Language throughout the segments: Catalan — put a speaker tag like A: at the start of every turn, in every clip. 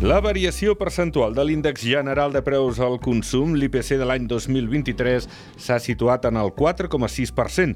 A: La variació percentual de l'índex general de preus al consum, l'IPC de l'any 2023, s'ha situat en el 4,6%.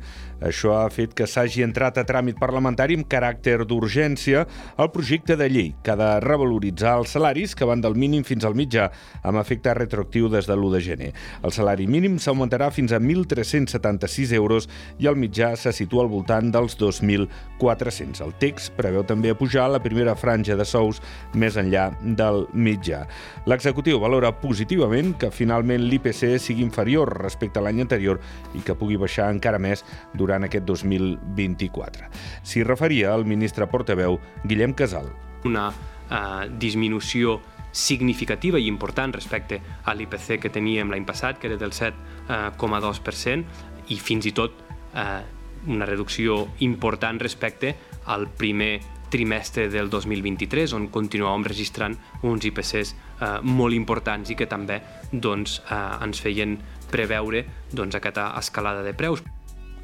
A: Això ha fet que s'hagi entrat a tràmit parlamentari amb caràcter d'urgència el projecte de llei que ha de revaloritzar els salaris que van del mínim fins al mitjà amb efecte retroactiu des de l'1 de gener. El salari mínim s'augmentarà fins a 1.376 euros i el mitjà se situa al voltant dels 2.400. El text preveu també pujar la primera franja de sous més enllà del mitjà. L'executiu valora positivament que finalment l'IPC sigui inferior respecte a l'any anterior i que pugui baixar encara més durant aquest 2024. S'hi referia el ministre portaveu Guillem Casal.
B: Una uh, disminució significativa i important respecte a l'IPC que teníem l'any passat, que era del 7,2%, i fins i tot eh, una reducció important respecte al primer trimestre del 2023, on continuàvem registrant uns IPCs eh, molt importants i que també doncs, eh, ens feien preveure doncs, aquesta escalada de preus.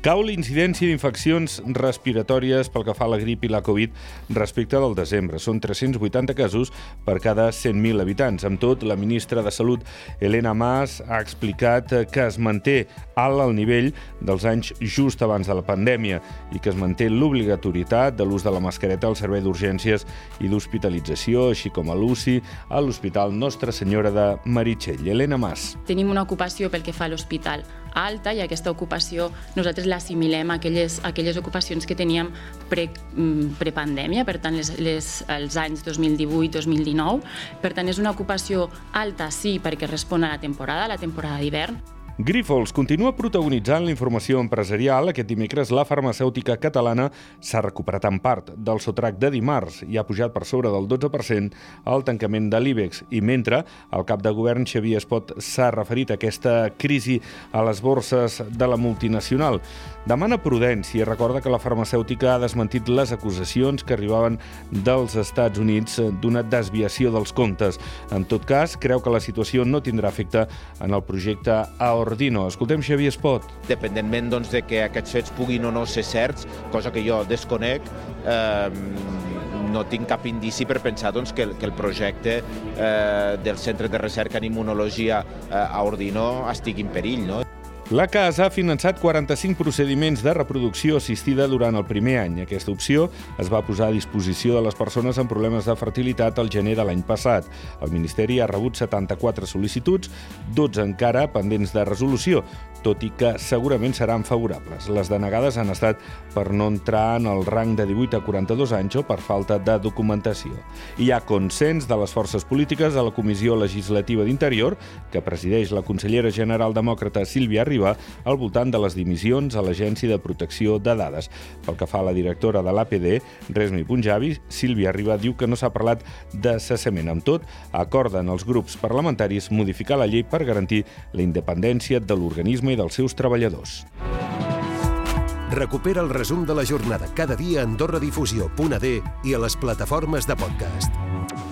A: Cau l'incidència d'infeccions respiratòries pel que fa a la grip i la Covid respecte del desembre. Són 380 casos per cada 100.000 habitants. Amb tot, la ministra de Salut, Helena Mas, ha explicat que es manté alt el nivell dels anys just abans de la pandèmia i que es manté l'obligatorietat de l'ús de la mascareta al servei d'urgències i d'hospitalització, així com a l'UCI, a l'Hospital Nostra Senyora de Meritxell. Helena Mas.
C: Tenim una ocupació pel que fa a l'hospital alta i aquesta ocupació nosaltres l'assimilem a aquelles, a aquelles ocupacions que teníem pre, prepandèmia, per tant, les, les, els anys 2018-2019. Per tant, és una ocupació alta, sí, perquè respon a la temporada, a la temporada d'hivern,
A: Grifols continua protagonitzant la informació empresarial. Aquest dimecres la farmacèutica catalana s'ha recuperat en part del sotrac de dimarts i ha pujat per sobre del 12% al tancament de l'IBEX. I mentre el cap de govern Xavier Espot s'ha referit a aquesta crisi a les borses de la multinacional. Demana prudència i recorda que la farmacèutica ha desmentit les acusacions que arribaven dels Estats Units d'una desviació dels comptes. En tot cas, creu que la situació no tindrà efecte en el projecte AOR Ordino. Escoltem Xavier Espot.
D: Dependentment doncs, de que aquests fets puguin o no ser certs, cosa que jo desconec, eh, no tinc cap indici per pensar doncs, que, que el projecte eh, del Centre de Recerca en Immunologia eh, a Ordino estigui en perill. No?
A: La casa ha finançat 45 procediments de reproducció assistida durant el primer any. Aquesta opció es va posar a disposició de les persones amb problemes de fertilitat al gener de l'any passat. El Ministeri ha rebut 74 sol·licituds, 12 encara pendents de resolució, tot i que segurament seran favorables. Les denegades han estat per no entrar en el rang de 18 a 42 anys o per falta de documentació. Hi ha consens de les forces polítiques a la Comissió Legislativa d'Interior, que presideix la consellera general demòcrata Sílvia Riba, al voltant de les dimissions a l'Agència de Protecció de Dades. Pel que fa a la directora de l'APD, Resmi Punjabi, Sílvia Riba diu que no s'ha parlat de cessament. Amb tot, acorden els grups parlamentaris modificar la llei per garantir la independència de l'organisme i dels seus treballadors.
E: Recupera el resum de la jornada cada dia a AndorraDifusió.d i a les plataformes de podcast.